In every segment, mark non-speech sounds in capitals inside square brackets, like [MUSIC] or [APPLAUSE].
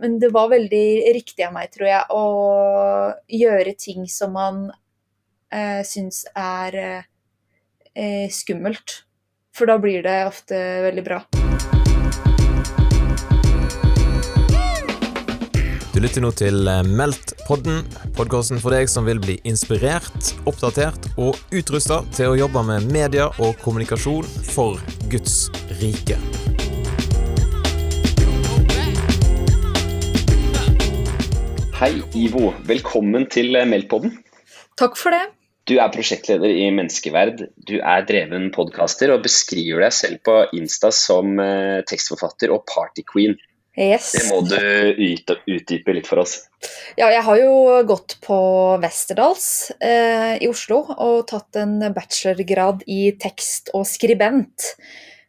men det var veldig riktig av meg, tror jeg, å gjøre ting som man eh, syns er eh, skummelt. For da blir det ofte veldig bra. Du lytter nå til eh, Meldt-podden, podkasten for deg som vil bli inspirert, oppdatert og utrusta til å jobbe med media og kommunikasjon for Guds rike. Hei, Ivo. Velkommen til Meldpodden. Takk for det. Du er prosjektleder i Menneskeverd. Du er dreven podkaster og beskriver deg selv på Insta som eh, tekstforfatter og partyqueen. Yes. Det må du utdype litt for oss. Ja, jeg har jo gått på Westerdals eh, i Oslo og tatt en bachelorgrad i tekst og skribent.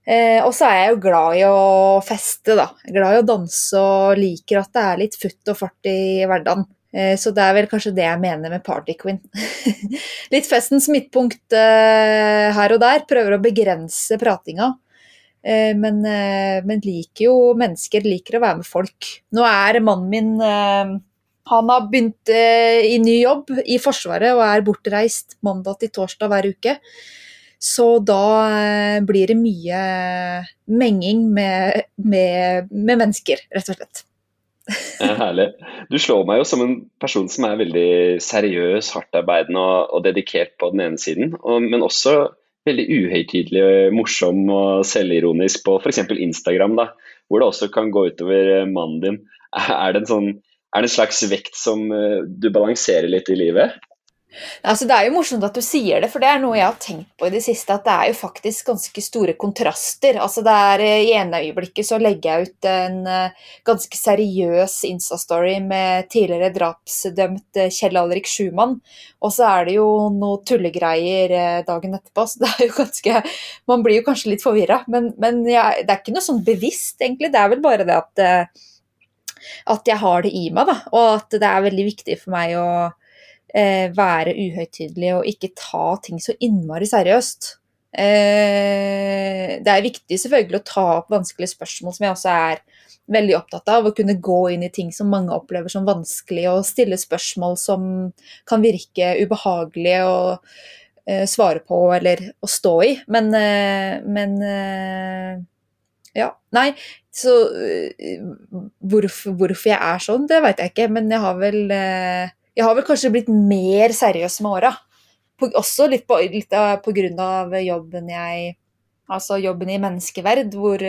Eh, og så er jeg jo glad i å feste, da. Glad i å danse og liker at det er litt futt og fart i hverdagen. Eh, så det er vel kanskje det jeg mener med party queen. [LAUGHS] litt festens midtpunkt eh, her og der. Prøver å begrense pratinga. Eh, men, men, liker jo mennesker, liker å være med folk. Nå er mannen min Han har begynt i ny jobb i Forsvaret og er bortreist mandag til torsdag hver uke. Så da blir det mye menging med, med, med mennesker, rett og slett. Herlig. Du slår meg jo som en person som er veldig seriøs, hardtarbeidende og, og dedikert på den ene siden, og, men også veldig uhøytidelig, morsom og selvironisk på f.eks. Instagram, da, hvor det også kan gå utover eh, mannen din. Er det en, sånn, er det en slags vekt som uh, du balanserer litt i livet? Altså, det er jo morsomt at du sier det, for det er noe jeg har tenkt på i det siste. At det er jo faktisk ganske store kontraster. Altså, det er, I ene øyeblikket så legger jeg ut en uh, ganske seriøs Insta-story med tidligere drapsdømt uh, Kjell Alrik Schumann, og så er det jo noe tullegreier dagen etterpå. Så [LAUGHS] det er jo ganske Man blir jo kanskje litt forvirra, men, men ja, det er ikke noe sånn bevisst, egentlig. Det er vel bare det at, at jeg har det i meg, da, og at det er veldig viktig for meg å eh, være uhøytidelig og ikke ta ting så innmari seriøst. Eh, det er viktig selvfølgelig å ta opp vanskelige spørsmål, som jeg også er veldig opptatt av. Å kunne gå inn i ting som mange opplever som vanskelig, og stille spørsmål som kan virke ubehagelige å eh, svare på eller å stå i. Men, eh, men eh, ja. Nei, så eh, hvorfor, hvorfor, jeg er sånn, det veit jeg ikke, men jeg har vel jeg har vel kanskje blitt mer seriøs med åra. Også litt på, litt på grunn av jobben jeg Altså jobben i menneskeverd, hvor,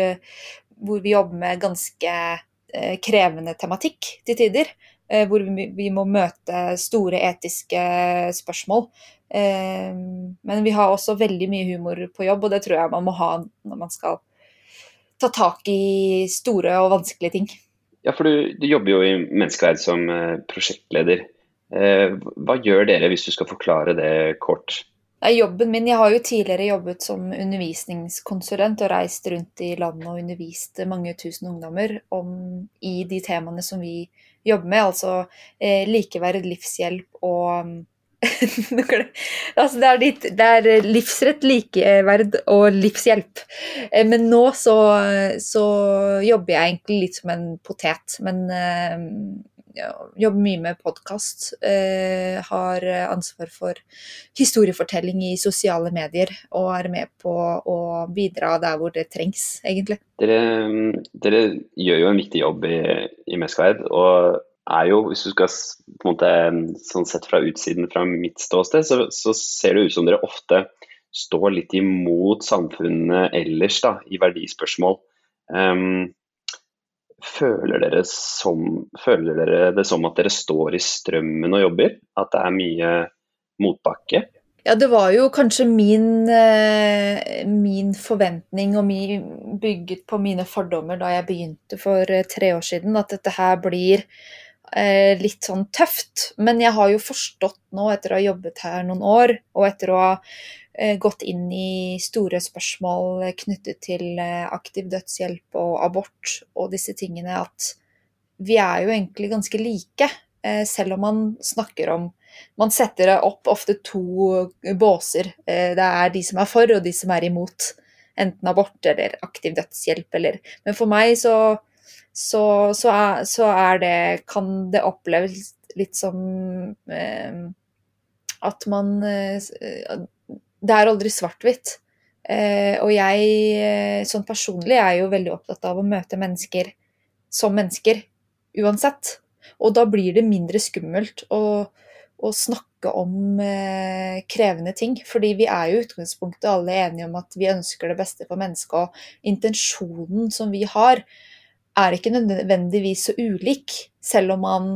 hvor vi jobber med ganske eh, krevende tematikk til tider. Eh, hvor vi, vi, må møte store etiske spørsmål. Eh, men vi har også veldig mye humor på jobb, og det tror jeg man må ha når man skal ta tak i store og vanskelige ting. Ja, for du, du jobber jo i menneskeverd som prosjektleder. Eh, hva gjør dere, hvis du skal forklare det kort? Jobben min, Jeg har jo tidligere jobbet som undervisningskonsulent og reist rundt i landet og undervist mange tusen ungdommer om, i de temaene som vi jobber med, altså eh, likeverd, livshjelp og [LAUGHS] altså det, er ditt, det er livsrett, likeverd og livshjelp. Eh, men nå så, så, jobber jeg egentlig litt som en potet. Men eh, jobber mye med podkast. Eh, har ansvar for historiefortelling i sosiale medier. Og er med på å bidra der hvor det trengs, egentlig. Dere, dere gjør jo en viktig jobb i, i Menneskeverd. Og er jo, hvis du skal på en måte, sånn sett fra utsiden fra mitt ståsted, så, så ser det ut som dere ofte står litt imot samfunnet ellers da, i verdispørsmål. Um, Føler dere, som, føler dere, det som at dere står i strømmen og jobber? At det er mye motbakke? Ja, det var jo kanskje min, eh, min forventning og bygget på mine fordommer da jeg begynte for eh, tre år siden, at dette her blir eh, litt sånn tøft. Men jeg har jo forstått nå, etter å ha jobbet her noen år, og etter å ha gått inn i store spørsmål knyttet til eh, aktiv dødshjelp og abort og disse tingene, at vi er jo egentlig ganske like. Eh, selv om man snakker om Man setter opp ofte to båser. Det er de som er for, og de som er imot. Enten abort eller aktiv dødshjelp eller Men for meg så, så, så, er, så er det Kan det oppleves litt som eh, at man eh, Det er aldri svart-hvitt. Eh, og jeg, eh, sånn personlig, er jo veldig opptatt av å møte mennesker som mennesker, uansett. Og da blir det mindre skummelt å, å snakke om eh, krevende ting. Fordi vi er jo i utgangspunktet alle enige om at vi ønsker det beste for mennesket. Og intensjonen som vi har, er ikke nødvendigvis så ulik, selv om man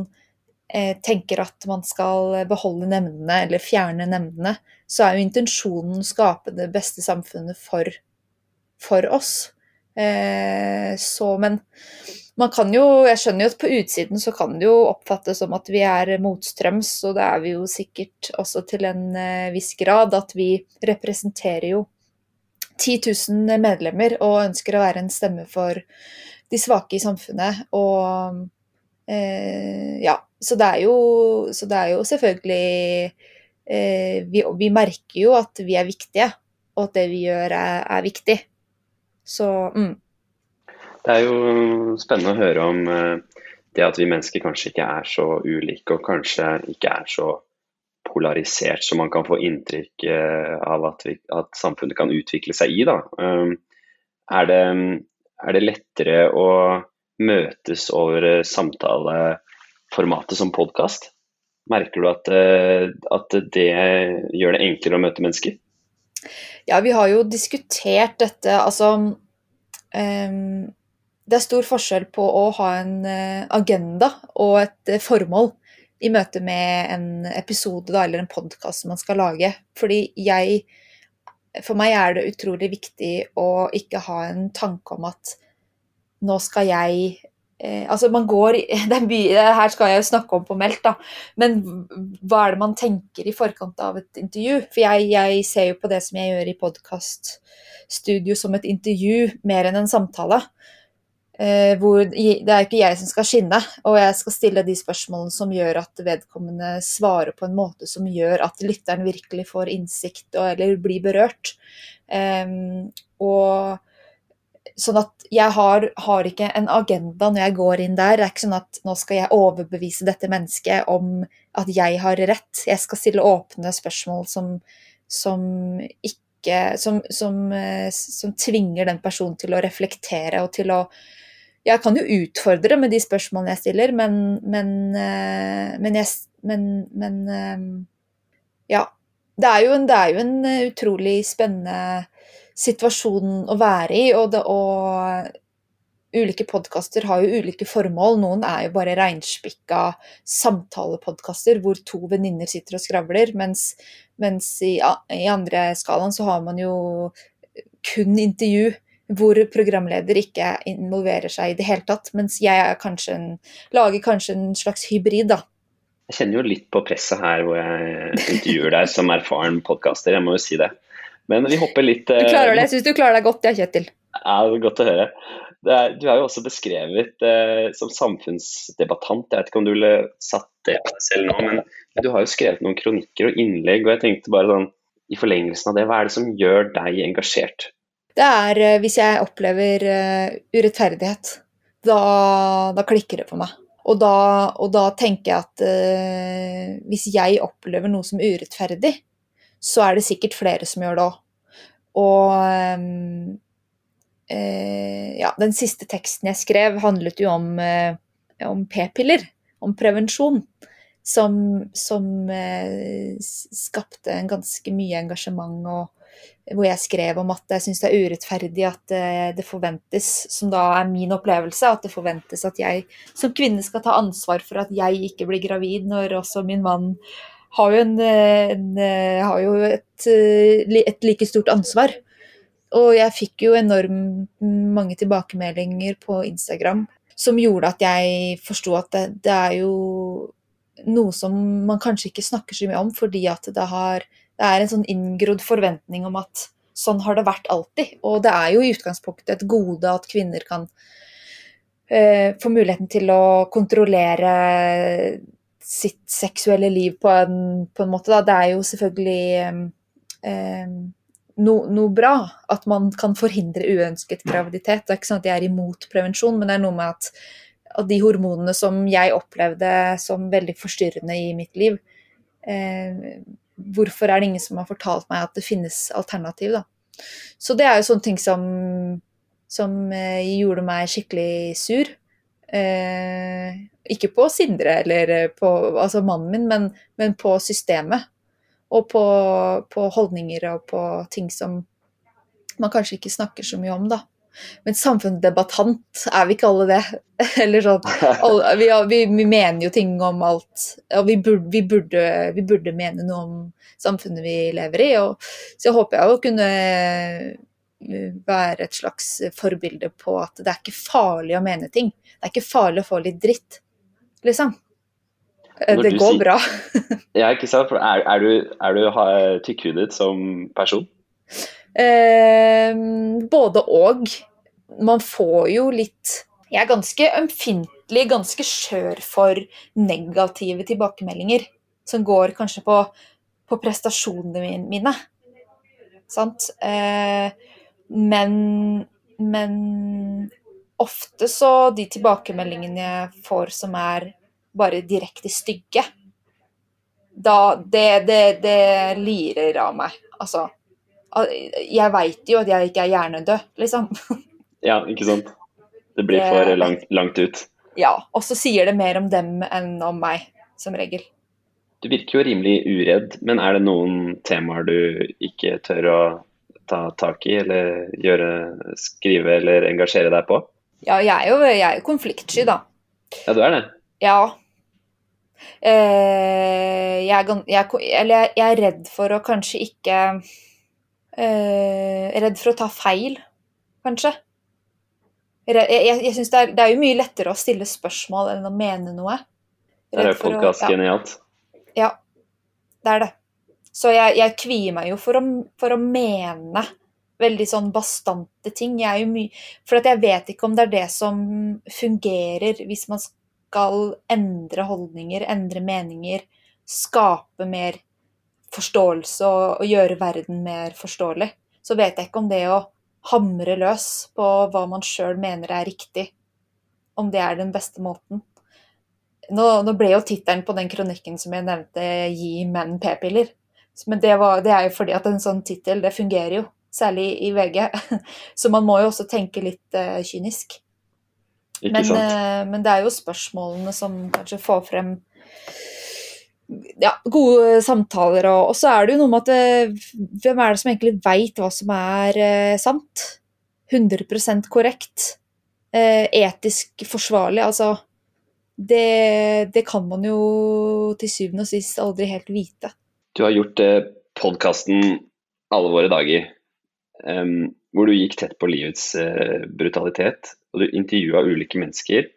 tenker at man skal beholde nemndene eller fjerne nemndene. Så er jo intensjonen å skape det beste samfunnet for, for oss. Eh, så, men man kan jo Jeg skjønner jo at på utsiden så kan det jo oppfattes som at vi er motstrøms, og det er vi jo sikkert også til en eh, viss grad. At vi representerer jo 10 000 medlemmer og ønsker å være en stemme for de svake i samfunnet. Og eh, ja. Så det jo, det er jo selvfølgelig eh, vi, vi, merker jo at vi er viktige, og at det vi gjør er, er viktig. Så mm. Det er jo spennende å høre om eh, det at vi mennesker kanskje ikke er så ulike, og kanskje ikke er så polarisert som man kan få inntrykk eh, av at, vi, at samfunnet kan utvikle seg i. Da. Um, er, det, er det lettere å møtes over samtaleformatet som podkast? Merker du at, eh, at, det gjør det enklere å møte mennesker? Ja, vi har jo diskutert dette. Altså um, det er stor forskjell på å ha en eh, agenda og et eh, formål i møte med en episode da, eller en podkast man skal lage. Fordi jeg For meg er det utrolig viktig å ikke ha en tanke om at nå skal jeg eh, Altså, man går [LAUGHS] mye, Her skal jeg jo snakke om på meldt, da. Men hva er det man tenker i forkant av et intervju? For jeg, jeg ser jo på det som jeg gjør i podkaststudio som et intervju mer enn en samtale. Eh, hvor det er ikke jeg som skal skinne, og jeg skal stille de spørsmålene som gjør at vedkommende svarer på en måte som gjør at lytteren virkelig får innsikt og, eller blir berørt. Eh, og Sånn at jeg har, har, ikke en agenda når jeg går inn der. Det er ikke sånn at nå skal jeg overbevise dette mennesket om at jeg har rett. Jeg skal stille åpne spørsmål som, som ikke som, som, eh, som, tvinger den personen til å reflektere og til å jeg kan jo utfordre med de spørsmålene jeg stiller, men, men, eh, men, jeg, men eh, ja. Det er, en, det er, jo en, utrolig spennende situasjon å være i, og, det, og ulike podkaster har jo ulike formål. Noen er jo bare reinspikka samtalepodkaster hvor to venninner sitter og skravler, mens, mens i, i, andre skalaen så har man jo kun intervju hvor programleder ikke involverer seg i det hele tatt. Mens jeg kanskje en, lager kanskje en slags hybrid, da. Jeg kjenner jo litt på presset her hvor jeg intervjuer deg som erfaren podkaster, jeg må jo si det. Men vi hopper litt Du klarer det. Jeg syns du klarer deg godt, ja, Kjetil. Ja, det er godt å høre. Er, du er jo også beskrevet eh, som samfunnsdebattant. Jeg vet ikke om du ville satt det på deg selv nå, men, du har jo skrevet noen kronikker og innlegg, og jeg tenkte bare sånn i forlengelsen av det, hva er det som gjør deg engasjert? det er eh, hvis jeg opplever eh, urettferdighet. Da, da klikker det for meg. Og da, og da tenker jeg at uh, hvis jeg opplever noe som urettferdig, så er det sikkert flere som gjør det òg. Og um, uh, ja, den siste teksten jeg skrev, handlet jo om, uh, om p-piller. Om prevensjon. Som, som skapte en ganske mye engasjement og hvor jeg skrev om at jeg syns det er urettferdig at eh, det forventes, som da er min opplevelse, at det forventes at jeg som kvinne skal ta ansvar for at jeg ikke blir gravid, når også min mann har jo, en, eh, en, eh, har jo et, et, like stort ansvar. Og jeg fikk jo enormt mange tilbakemeldinger på Instagram som gjorde at jeg forsto at det, det er jo noe som man kanskje ikke snakker så mye om, fordi at det har det er en sånn inngrodd forventning om at sånn har det vært alltid. Og det er jo i utgangspunktet et gode at kvinner kan eh, få muligheten til å kontrollere sitt seksuelle liv på en, på en måte. Da. Det er jo selvfølgelig eh, no, noe bra. At man kan forhindre uønsket graviditet. Det er ikke sånn at jeg er imot prevensjon, men det er noe med at, at de hormonene som jeg opplevde som veldig forstyrrende i mitt liv eh, Hvorfor er det ingen som har fortalt meg at det finnes alternativ, da? Så det er jo sånne ting som, som eh, gjorde meg skikkelig sur. Eh, ikke på Sindre eller på altså mannen min, men, men på systemet. Og på, på, holdninger og på ting som man kanskje ikke snakker så mye om, da. Men samfunnsdebattant er vi ikke alle det. [LAUGHS] Eller sånn alle, vi, vi, vi, mener jo ting om alt. Og vi burde, vi, burde, vi burde, mene noe om samfunnet vi lever i. Og, så håper jeg å kunne eh, være et slags forbilde på at det er ikke farlig å mene ting. Det er ikke farlig å få litt dritt, liksom. Når det går sier, bra. [LAUGHS] ja, ikke sant. Er, er, du, er du tykkhudet som person? Eh, både og. Man får jo litt Jeg er ganske ømfintlig, ganske skjør for negative tilbakemeldinger. Som går kanskje på, på prestasjonene mine. Sant? Eh, men, men ofte så de tilbakemeldingene jeg får som er bare direkte stygge, da Det, det, det lirer av meg. Altså jeg veit jo at jeg ikke er hjernedød, liksom. [LAUGHS] Ja, ikke sant. Det blir for langt, langt ut. Ja. Og så sier det mer om dem enn om meg, som regel. Du virker jo rimelig uredd, men er det noen temaer du ikke tør å ta tak i, eller gjøre, skrive eller engasjere deg på? Ja, jeg er jo, jeg er jo konfliktsky, da. Ja, du er det? Ja. Eh, jeg, er, jeg, jeg, jeg er redd for å kanskje ikke eh, redd for å ta feil, kanskje. Jeg, jeg, jeg synes det, er, det er jo mye lettere å stille spørsmål enn å mene noe. Det er podkast ja. genialt. Ja, det er det. Så jeg, jeg kvier meg jo for å, for å, mene veldig sånn bastante ting. Jeg For jeg vet ikke om det er det som fungerer hvis man skal endre holdninger, endre meninger, skape mer forståelse og, og gjøre verden mer forståelig, så vet jeg ikke om det å hamre løs på hva man sjøl mener er riktig, om det er den beste måten. Nå, nå ble jo tittelen på den kronikken som jeg nevnte, 'Gi menn p-piller'. Men det, var, det, er jo fordi at en sånn tittel, det fungerer jo. Særlig i VG. [LAUGHS] Så man må jo også tenke litt uh, kynisk. Men, uh, men, det er jo spørsmålene som kanskje får frem ja, gode samtaler. Og, og, så er det jo noe med at uh, hvem er det som egentlig veit hva som er sant? 100% korrekt? Etisk forsvarlig? Altså det, det, kan man jo til syvende og sist aldri helt vite. Du har gjort eh, podkasten Alle våre dager, um, hvor du gikk tett på livets uh, brutalitet. Og du intervjua ulike mennesker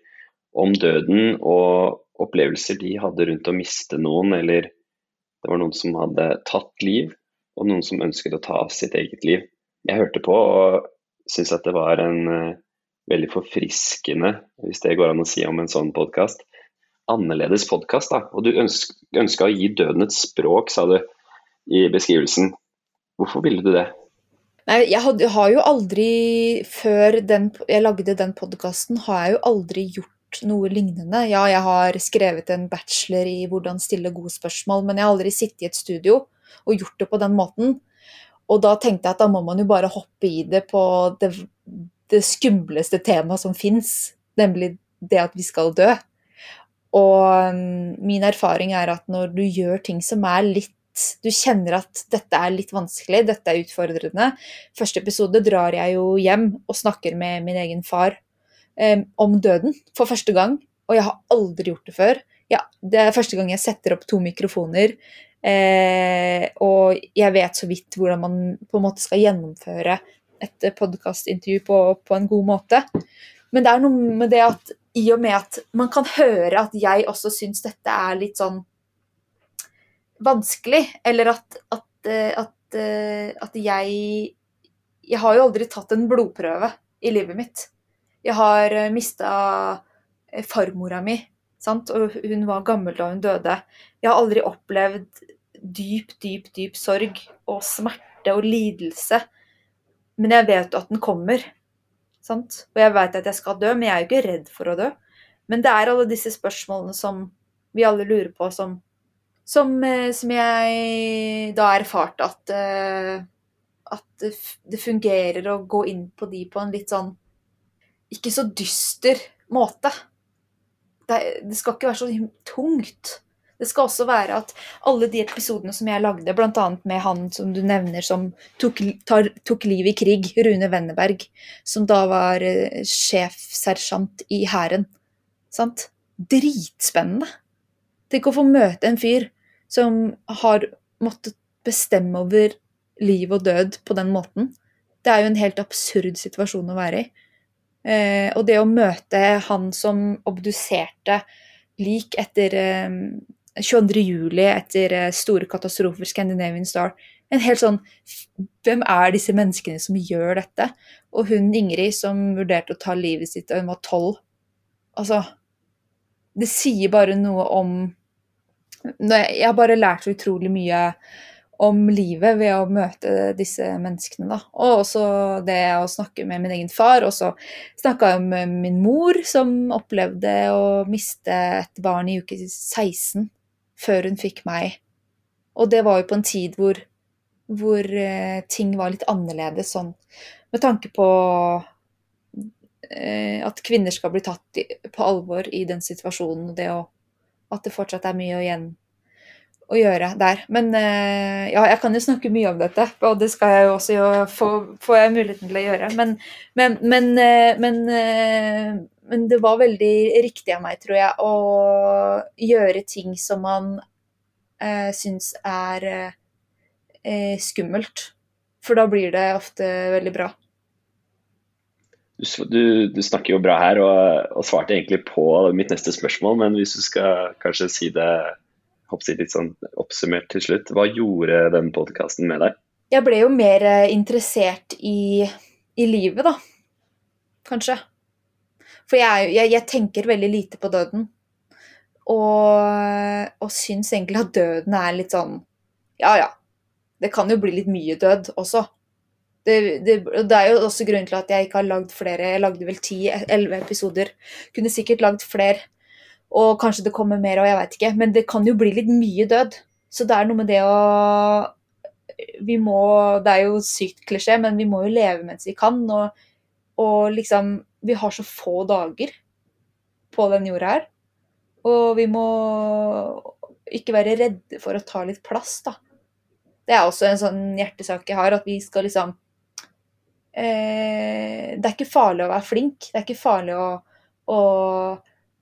om døden og opplevelser de hadde rundt å miste noen, eller det var noen som hadde tatt liv, og noen som ønsket å ta av sitt eget liv. Jeg hørte på og syntes at det var en uh, veldig forfriskende, hvis det går an å si om en sånn podkast, annerledes podkast. Og du ønsk, ønska å gi døden et språk, sa du i beskrivelsen. Hvorfor ville du det? Nei, jeg, had, har jo aldri, før den, jeg lagde den podkasten, har jeg jo aldri gjort noe lignende. Ja, jeg har skrevet en bachelor i hvordan stille gode spørsmål, men jeg har aldri sittet i et studio og gjort det på den måten. Og da tenkte jeg at da må man jo bare hoppe i det på det, det skumleste temaet som fins, nemlig det at vi skal dø. Og um, min erfaring er at når du gjør ting som er litt du kjenner at dette er litt vanskelig, dette er utfordrende. Første episode drar jeg jo hjem og snakker med min egen far eh, om døden for første gang. Og jeg har aldri gjort det før. Ja, det er første gang jeg setter opp to mikrofoner. Eh, og jeg vet så vidt hvordan man på en måte skal gjennomføre et podkastintervju på, på en god måte. Men det er noe med det at i og med at man kan høre at jeg også syns dette er litt sånn vanskelig, eller at, at, eh, at, eh, at jeg Jeg har jo aldri tatt en blodprøve i livet mitt. Jeg har eh, mista farmora mi, sant? og hun var gammel da hun døde. Jeg har aldri opplevd dyp, dyp, dyp sorg og smerte og lidelse, men jeg vet jo at den kommer. Sant? Og jeg vet at jeg skal dø, men jeg er jo ikke redd for å dø. Men det er alle disse spørsmålene som vi alle lurer på, som, som, eh, som jeg da erfarte at, uh, at det fungerer å gå inn på de på en litt sånn ikke så dyster måte. Det, det skal ikke være så tungt. Det skal også være at alle de episodene som jeg lagde, bl.a. med han som du nevner som tok, tar, tok liv i krig, Rune Wenneberg, som da var uh, sjefsersjant i Hæren. Sant? Dritspennende. Tenk å få møte en fyr som har måttet bestemme over liv og død på den måten. Det er jo en helt absurd situasjon å være i. Eh, og det å møte han som obduserte lik etter eh, 22. juli etter eh, store katastrofer, Scandinavian Star. En helt sånn Hvem er disse menneskene som gjør dette? Og hun Ingrid som vurderte å ta livet sitt da hun var tolv. Altså Det sier bare noe om Jeg har bare lært så utrolig mye om livet ved å møte disse menneskene. Da. Og også det å snakke med min egen far. Og så snakka jeg med min mor, som opplevde å miste et barn i uke 16 før hun fikk meg. Og det var jo på en tid hvor, hvor eh, ting var litt annerledes sånn med tanke på eh, at kvinner skal bli tatt på alvor i den situasjonen, og det å, at det fortsatt er mye igjen å gjøre der. Men eh, ja, jeg kan jo snakke mye om dette, og det skal jeg jo også jo få, får jeg muligheten til å gjøre. Men, men, men, eh, men eh, men det var veldig riktig av meg, tror jeg, å gjøre ting som man eh, syns er eh, skummelt. For da blir det ofte veldig bra. Du, du, snakker jo bra her og, og, svarte egentlig på mitt neste spørsmål, men hvis du skal kanskje si det litt sånn oppsummert til slutt, hva gjorde den podkasten med deg? Jeg ble jo mer eh, interessert i, i livet, da. Kanskje. For jeg, jeg, jeg, tenker veldig lite på døden. Og, og syns egentlig at døden er litt sånn Ja ja, det kan jo bli litt mye død også. Det, det, det, er jo også grunnen til at jeg ikke har lagd flere. Jeg lagde vel ti-elleve episoder. Kunne sikkert lagd flere. Og kanskje det kommer mer, og jeg veit ikke. Men det kan jo bli litt mye død. Så det er noe med det å Vi må Det er jo sykt klisjé, men vi må jo leve mens vi kan. Og, og liksom vi har så få dager på den jorda her. Og vi må ikke være redde for å ta litt plass, da. Det er også en sånn hjertesak jeg har, at vi skal liksom eh, Det er ikke farlig å være flink. Det er ikke farlig å, å,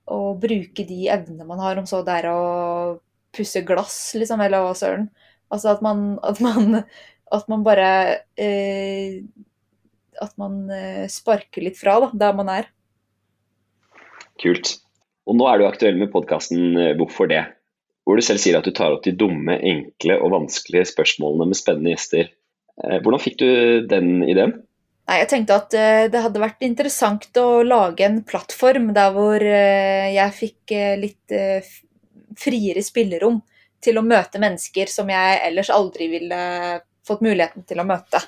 å bruke de evnene man har, om så det er å pusse glass, liksom, eller hva søren. Altså at man, at man, at man bare eh, at man eh, sparker litt fra da, der man er. Kult. Og nå er du aktuell med podkasten eh, Hvorfor det? Hvor du selv sier at du tar opp de dumme, enkle og vanskelige spørsmålene med spennende gjester. Eh, hvordan fikk du den ideen? Nei, jeg tenkte at det hadde vært interessant å lage en plattform der hvor jeg fikk litt friere spillerom til å møte mennesker som jeg ellers aldri ville fått muligheten til å møte.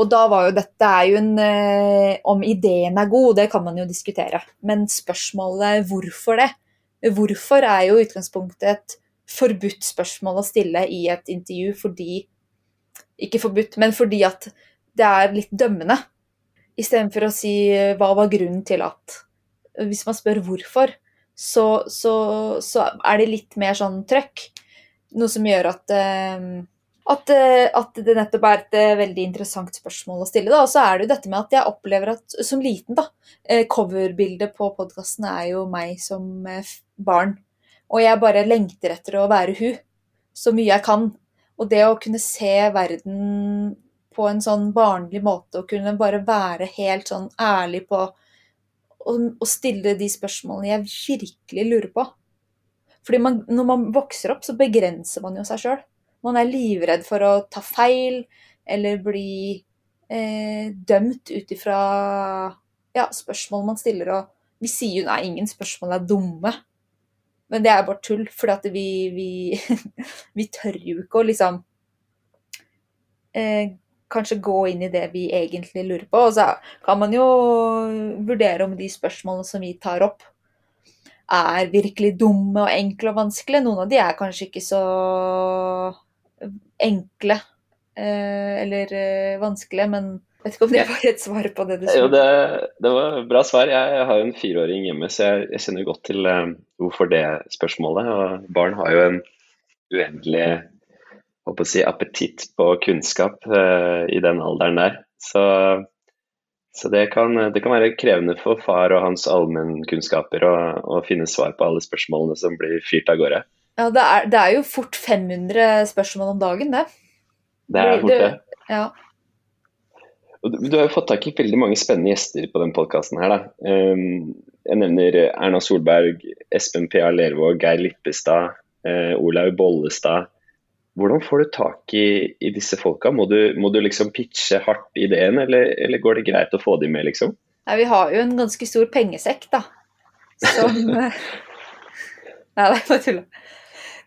Og da var jo dette er jo en eh, Om ideen er god, det kan man jo diskutere. Men spørsmålet hvorfor det? Hvorfor er jo utgangspunktet et forbudt spørsmål å stille i et intervju fordi Ikke forbudt, men fordi at det er litt dømmende. Istedenfor å si hva var grunnen til at Hvis man spør hvorfor, så, så, så er det litt mer sånn trøkk. Noe som gjør at eh, at, eh, at, det nettopp er et eh, veldig interessant spørsmål å stille. Og så er det jo dette med at jeg opplever at som liten, da Coverbildet på podkasten er jo meg som barn. Og jeg bare lengter etter å være hun så mye jeg kan. Og det å kunne se verden på en sånn barnlig måte, og kunne bare være helt sånn ærlig på å stille de spørsmålene jeg virkelig lurer på. Fordi man, når man vokser opp, så begrenser man jo seg sjøl. Man er livredd for å ta feil eller bli eh, dømt ut ifra ja, spørsmål man stiller. Og vi sier jo nei, ingen spørsmål er dumme. Men det er bare tull, for vi, vi, [LAUGHS] vi, tør jo ikke å liksom eh, kanskje gå inn i det vi egentlig lurer på. Og så kan man jo vurdere om de spørsmålene som vi tar opp, er virkelig dumme og enkle og vanskelige. Noen av de er kanskje ikke så enkle eh, eller eh, vanskelige, men jeg vet ikke om det var et svar på det du Jo, det, det var et bra svar. Jeg har jo en fireåring hjemme, så jeg, jeg kjenner godt til hvorfor det spørsmålet. Og barn har jo en uendelig håper å si, appetitt på kunnskap uh, i den alderen der. Så, så det, kan, det, kan, være krevende for far og hans allmennkunnskaper å, å finne svar på alle spørsmålene som blir fyrt av gårde. Ja, det er, det er jo fort 500 spørsmål om dagen, det. Det er fort det. Ja. Du har jo fått tak i veldig mange spennende gjester på denne podkasten. Um, jeg nevner Erna Solberg, Espen P.A. Lervåg, Geir Lippestad, uh, Olaug Bollestad. Hvordan får du tak i, i disse folka? Må du, må du, liksom pitche hardt ideen, eller, eller, går det greit å få dem med, liksom? Nei, vi har jo en ganske stor pengesekk, da. Som [LAUGHS] [LAUGHS] Nei, det er bare tulla.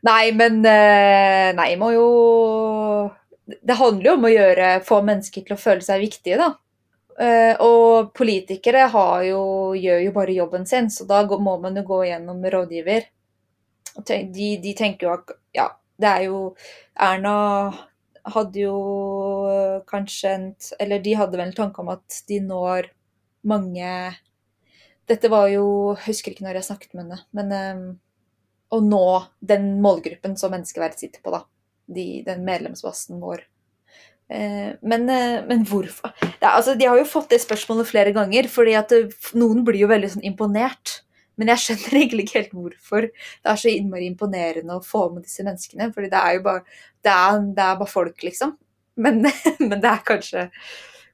Nei, men eh, Nei, må jo det handler jo om å gjøre, få mennesker til å føle seg viktige, da. Uh, og politikere jo, gjør jo bare jobben sin, så da må man jo gå gjennom rådgiver. De, de, tenker jo at ja, det er jo Erna hadde jo kanskje en Eller de hadde vel en tanke om at de når mange Dette var jo Jeg husker ikke når jeg snakket med henne, men um, å nå den målgruppen som menneskeverd sitter på, da de, den medlemsbasen vår. Eh, men, eh, men, hvorfor er, altså, De har jo fått det spørsmålet flere ganger, fordi at noen blir jo veldig sånn imponert. Men jeg skjønner [LAUGHS] egentlig ikke helt hvorfor det er så innmari imponerende å få med disse menneskene. fordi det er jo bare, det er, det er bare folk, liksom. Men, [LAUGHS] men, det er kanskje,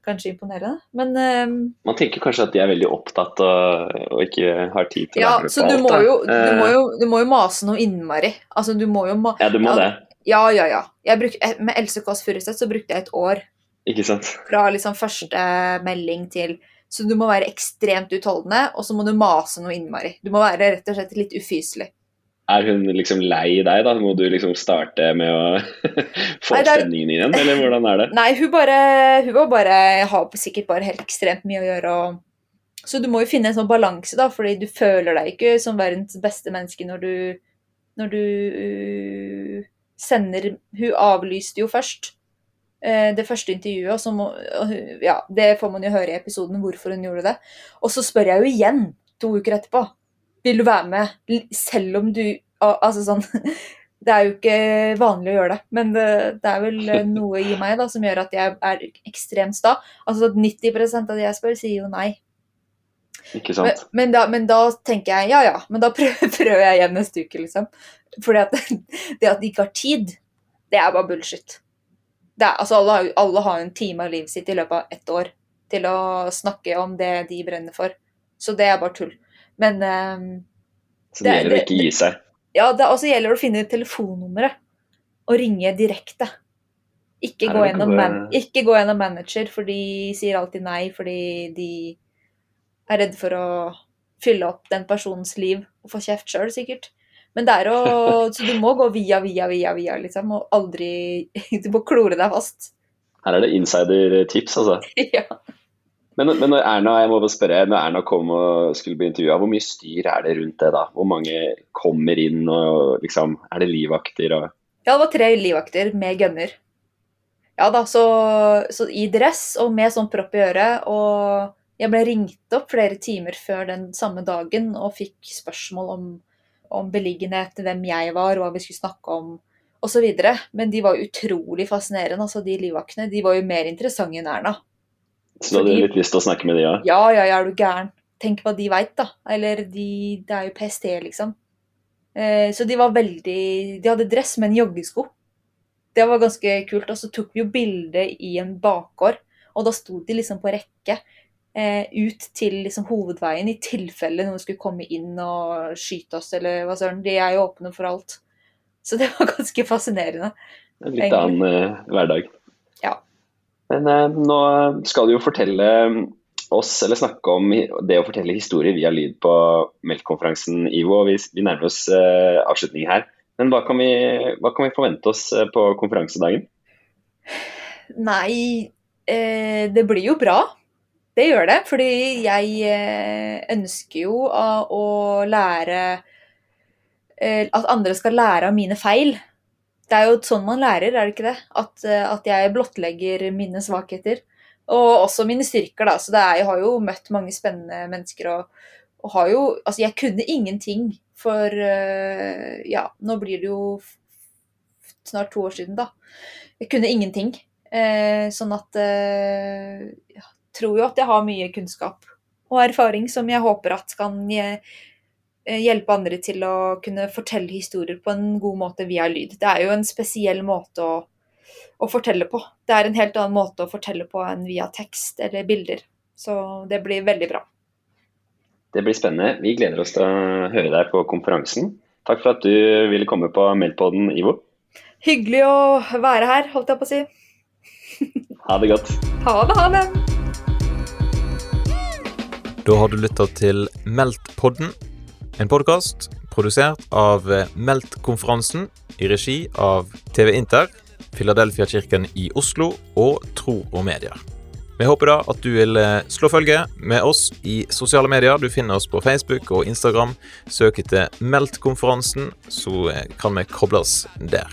kanskje imponerende. Men um, Man tenker kanskje at de er veldig opptatt og, og ikke har tid til ja, å være med på alt. Du må, jo, du, må jo, du må jo mase noe innmari. Altså, du må jo ma ja, du må ja, det. Ja, ja, ja. Bruk, eh, med Else Kåss Furuseth så brukte jeg et år. Ikke sant? Fra liksom første melding til Så du må være ekstremt utholdende, og så må du mase noe innmari. Du må være rett og slett litt ufyselig. Er hun liksom lei deg, da? Må du liksom starte med å [LAUGHS] få Nei, er... stemningen igjen, eller hvordan er det? [LAUGHS] Nei, hun bare Hun var bare har sikkert bare helt ekstremt mye å gjøre. og så du må jo finne en sånn balanse, da, fordi du føler deg ikke som verdens beste menneske når du, når du sender Hun avlyste jo først det første intervjuet, og så må Ja, det får man jo høre i episoden hvorfor hun gjorde det. Og så spør jeg jo igjen to uker etterpå. Vil du være med? Selv om du Altså sånn [LAUGHS] Det er jo ikke vanlig å gjøre det, men det, det er vel noe i meg da som gjør at jeg er ekstremt sta. Altså 90% av de jeg spør, sier jo nei. Ikke sant? Men, men, da, men, da, tenker jeg ja ja, men da [LAUGHS] prøver, prøver jeg igjen neste uke, liksom. Fordi at [LAUGHS] det at de ikke har tid, det er bare bullshit. Er, altså alle, har, alle har en time av livet sitt i løpet av ett år til å snakke om det de brenner for. Så det er bare tull. Men um, Så det, gjelder å ikke gi seg? Ja, det også gjelder å finne telefonnummeret og ringe direkte. Ikke gå, gjennom man, ikke gå gjennom manager, for de sier alltid nei fordi de er redd for å fylle opp den personens liv og få kjeft sjøl, sikkert. Men det er å Så du må gå via, via, via, via, liksom, og aldri [LAUGHS] Du må klore deg fast. Her er det insider-tips, altså. [LAUGHS] ja. Men, men, når Erna jeg må bare spørre, når Erna kom og skulle bli intervjua, hvor mye styr er det rundt det? da? Hvor mange kommer inn og liksom Er det livvakter og Ja, det var tre livvakter med gunner. Ja da, så, så i dress og med sånn propp i øret. Og jeg ble ringt opp flere timer før den samme dagen og fikk spørsmål om om beliggenhet, hvem jeg var, hva vi skulle snakke om osv. Men de var utrolig fascinerende, altså de livvaktene. De var jo mer interessante enn Erna. Så du hadde litt lyst til å snakke med de, ja? Ja, ja, ja, er du gæren. Tenk hva de veit, da. Eller de Det er jo PST, liksom. Eh, så de var veldig De hadde dress med en joggesko. Det var ganske kult. Og så tok vi jo bilde i en bakgård, og da sto de liksom på rekke ut til liksom, hovedveien i tilfelle noen skulle komme inn og skyte oss eller hva søren. De er jo åpne for alt. Så det var [LAUGHS] ganske fascinerende. En litt annen eh, hverdag. Ja. Men eh, nå skal du jo fortelle oss, eller snakke om det å fortelle historier via lyd på Melk-konferansen, Ivo. Vi, vi nærmer oss eh, avslutning her. Men hva kan, vi, hva kan vi forvente oss på konferansedagen? Nei, eh, det blir jo bra. Det gjør det. Fordi jeg eh, ønsker jo å, lære eh, At andre skal lære av mine feil. Det er jo sånn man lærer, er det ikke det? At, eh, at jeg blottlegger mine svakheter. Og også mine styrker, da. Så er, jeg har jo møtt mange spennende mennesker og, og har jo Altså, jeg kunne ingenting for Ja, nå blir det jo snart to år siden, da. Jeg kunne ingenting. Eh, sånn at eh, Jeg tror jo at jeg har mye kunnskap og erfaring som jeg håper at kan eh, hjelpe andre til å kunne fortelle historier på en god måte via lyd. Det er jo en spesiell måte å, å fortelle på. Det er en helt annen måte å fortelle på enn via tekst eller bilder. Så det blir veldig bra. Det blir spennende. Vi gleder oss til å høre deg på konferansen. Takk for at du ville komme på Meldpodden, Ivo. Hyggelig å være her, holdt jeg på å si. ha det godt. Ha det, ha det. Da har du lytta til Meldt-podden, en podkast produsert av Meldt-konferansen i regi av TV Inter, Filadelfia-kirken i Oslo og Tro og Medier. Vi håper da at du vil eh, slå følge med oss i sosiale medier. Du finner oss på Facebook og Instagram. Søk etter Meldt-konferansen, så eh, kan vi kobles der.